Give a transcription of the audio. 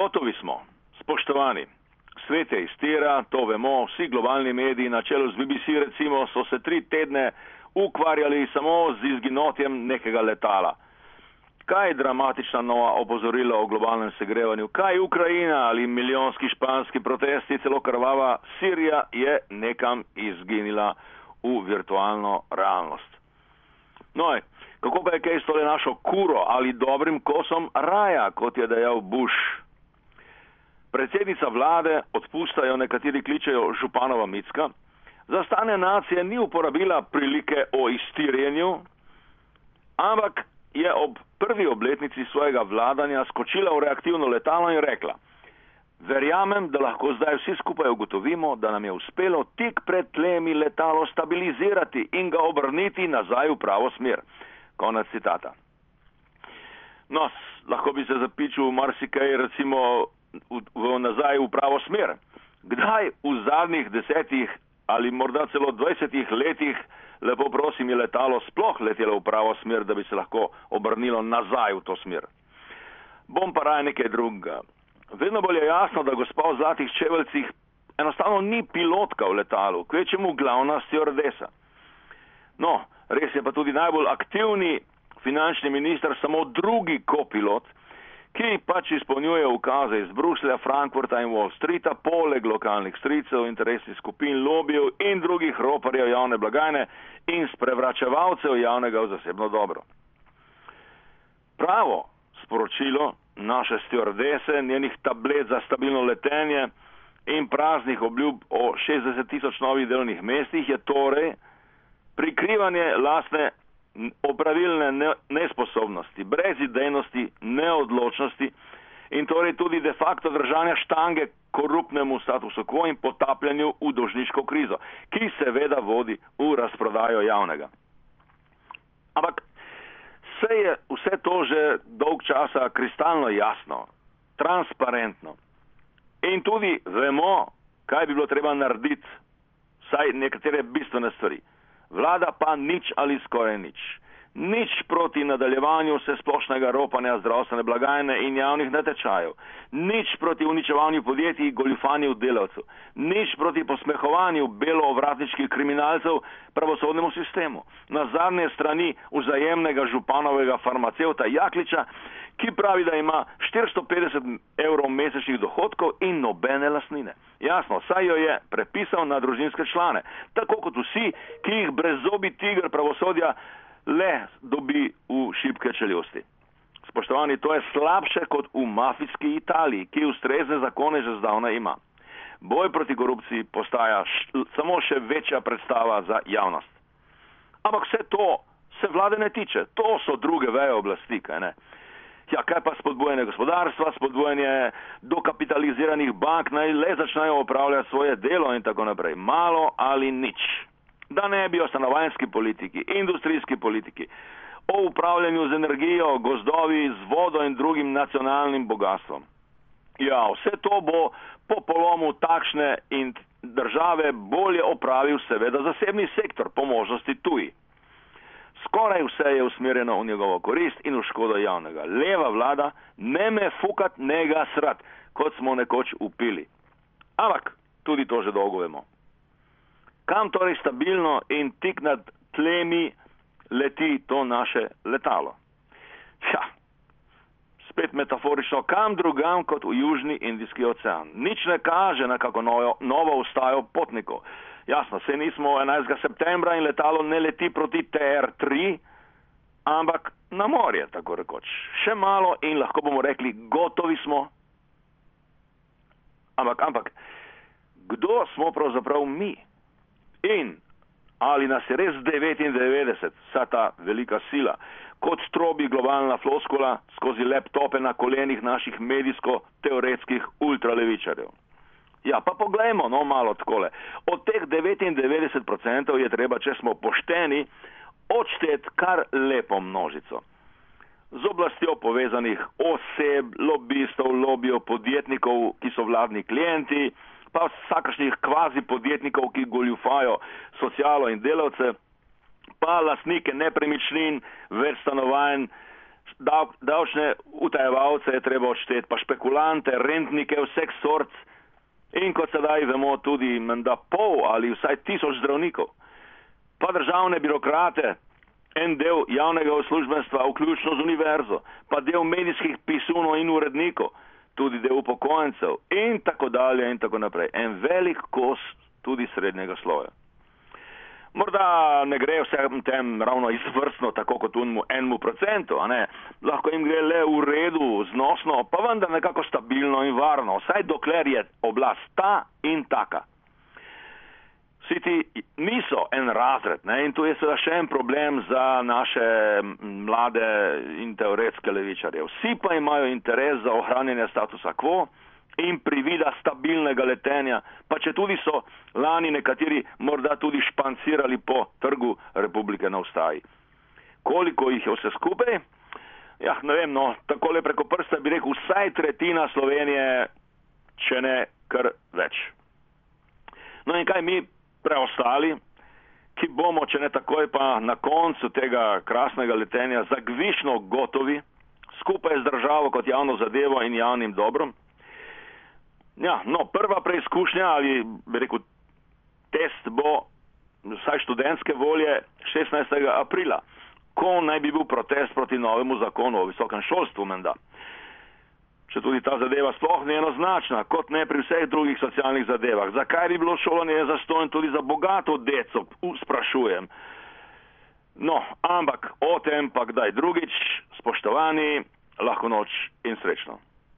Gotovi smo, spoštovani. Svet je iztira, to vemo, vsi globalni mediji na čelu z BBC recimo so se tri tedne ukvarjali samo z izginotjem nekega letala. Kaj je dramatična nova opozorila o globalnem segrevanju? Kaj Ukrajina ali milijonski španski protesti, celo krvava Sirija je nekam izginila v virtualno realnost? No, kako pa je kaj s tole našo kuro ali dobrim kosom raja, kot je dejal Bush? Predsednica vlade, odpustajo nekateri kličejo županova Micka, za stane nacije ni uporabila prilike o iztirjenju, ampak je ob prvi obletnici svojega vladanja skočila v reaktivno letalo in rekla: Verjamem, da lahko zdaj vsi skupaj ugotovimo, da nam je uspelo tik pred tlemi letalo stabilizirati in ga obrniti nazaj v pravo smer. Konec citata. No, lahko bi se zapičil marsikaj, recimo v, v, nazaj v pravo smer. Kdaj v zadnjih desetih ali morda celo dvajsetih letih, lepo prosim, je letalo sploh letelo v pravo smer, da bi se lahko obrnilo nazaj v to smer? Bom pa raje nekaj drugega. Vedno bolj je jasno, da gospa v zlatih čeveljcih enostavno ni pilotka v letalu, kvečemu glavna stjordesa. No, res je pa tudi najbolj aktivni finančni minister samo drugi kopilot, ki pač izpolnjuje ukaze iz Bruslja, Frankfurta in Wall Streeta, poleg lokalnih stricev, interesnih skupin, lobijev in drugih roparjev javne blagajne in sprevračevalcev javnega v zasebno dobro. Pravo sporočilo naše stjordese, njenih tablet za stabilno letenje in praznih obljub o 60 tisoč novih delovnih mestih je torej prikrivanje lastne opravilne nesposobnosti, brezidejnosti, neodločnosti in torej tudi de facto držanja štange korupnemu statusu quo in potapljanju v dožniško krizo, ki seveda vodi v razprodajo javnega. Ampak vse je vse to že dolg časa kristalno jasno, transparentno. In tudi vemo, kaj bi bilo treba narediti, vsaj nekatere bistvene stvari. Vlada pa nič ali skoraj nič. Nič proti nadaljevanju vse splošnega ropanja zdravstvene blagajne in javnih natečajev. Nič proti uničevanju podjetij, goljufanju delavcev. Nič proti posmehovanju beloovratničkih kriminalcev pravosodnemu sistemu. Na zadnje strani vzajemnega županovega farmacevta Jakliča, ki pravi, da ima 450 evrov mesečnih dohodkov in nobene lasnine. Jasno, saj jo je prepisal na družinske člane, tako kot vsi, ki jih brezobi tiger pravosodja le dobi v šibke čeljosti. Spoštovani, to je slabše kot v mafijski Italiji, ki ustrezne zakone že zdavna ima. Boj proti korupciji postaja š, samo še večja predstava za javnost. Ampak vse to se vlade ne tiče, to so druge veje oblasti, kaj ne? Ja, kaj pa spodbujanje gospodarstva, spodbujanje dokapitaliziranih bank, naj le začnejo upravljati svoje delo in tako naprej. Malo ali nič. Da ne bi o stanovanjski politiki, industrijski politiki, o upravljanju z energijo, gozdovi, z vodo in drugim nacionalnim bogatstvom. Ja, vse to bo po polomu takšne in države bolje opravil seveda zasebni sektor, po možnosti tuji. Skoraj vse je usmerjeno v njegovo korist in v škodo javnega. Leva vlada ne me fukat, ne ga srat, kot smo nekoč upili. Ampak tudi to že dolgo vemo. Kam torej stabilno in tik nad tlemi leti to naše letalo? Ja, spet metaforično, kam drugam kot v Južni Indijski ocean. Nič ne kaže na kako novo, novo ustajo potnikov. Jasno, se nismo 11. septembra in letalo ne leti proti TR3, ampak na morje, tako rekoč. Še malo in lahko bomo rekli, gotovi smo. Ampak, ampak, kdo smo pravzaprav mi? In ali nas je res 99, vsa ta velika sila, kot strobi globalna floskula skozi laptope na kolenih naših medijsko-teoretskih ultralevičarjev? Ja, pa poglejmo, no, malo takole. Od teh 99% je treba, če smo pošteni, odšteti kar lepo množico. Z oblastjo povezanih oseb, lobistov, lobijo podjetnikov, ki so vladni klienti, pa vsakašnih kvazi podjetnikov, ki goljufajo socialo in delavce, pa lasnike nepremičnin, več stanovanj, davčne utajevalce je treba odšteti, pa špekulante, rentnike, vseh sort in kot sedaj vemo tudi menda pol ali vsaj tisoč zdravnikov, pa državne birokrate, en del javnega uslužbenstva, vključno z univerzo, pa del medijskih pisunov in urednikov, tudi del upokojencev in tako dalje in tako naprej. En velik kos tudi srednjega sloja. Morda ne gre vsem tem ravno izvrstno, tako kot unmu enmu procentu, lahko jim gre le v redu, znosno, pa vendar nekako stabilno in varno, vsaj dokler je oblast ta in taka. Vsi ti niso en razred ne? in tu je seveda še en problem za naše mlade in teoretske levičarje. Vsi pa imajo interes za ohranjanje statusa quo in privida stabilnega letenja, pa če tudi so lani nekateri morda tudi špancirali po trgu Republike na ustaji. Koliko jih je vse skupaj? Ja, ne vem, no, takole preko prsta bi rekel vsaj tretjina Slovenije, če ne kar več. No in kaj mi preostali, ki bomo, če ne takoj, pa na koncu tega krasnega letenja zagvišno gotovi, skupaj z državo kot javno zadevo in javnim dobrom, Ja, no, prva preizkušnja ali bi rekel test bo vsaj študentske volje 16. aprila, ko naj bi bil protest proti novemu zakonu o visokem šolstvu menda. Če tudi ta zadeva sploh ni enoznačna, kot ne pri vseh drugih socialnih zadevah. Zakaj bi bilo šolanje zastojno tudi za bogato deco, sprašujem. No, ampak o tem pa kdaj drugič, spoštovani, lahko noč in srečno.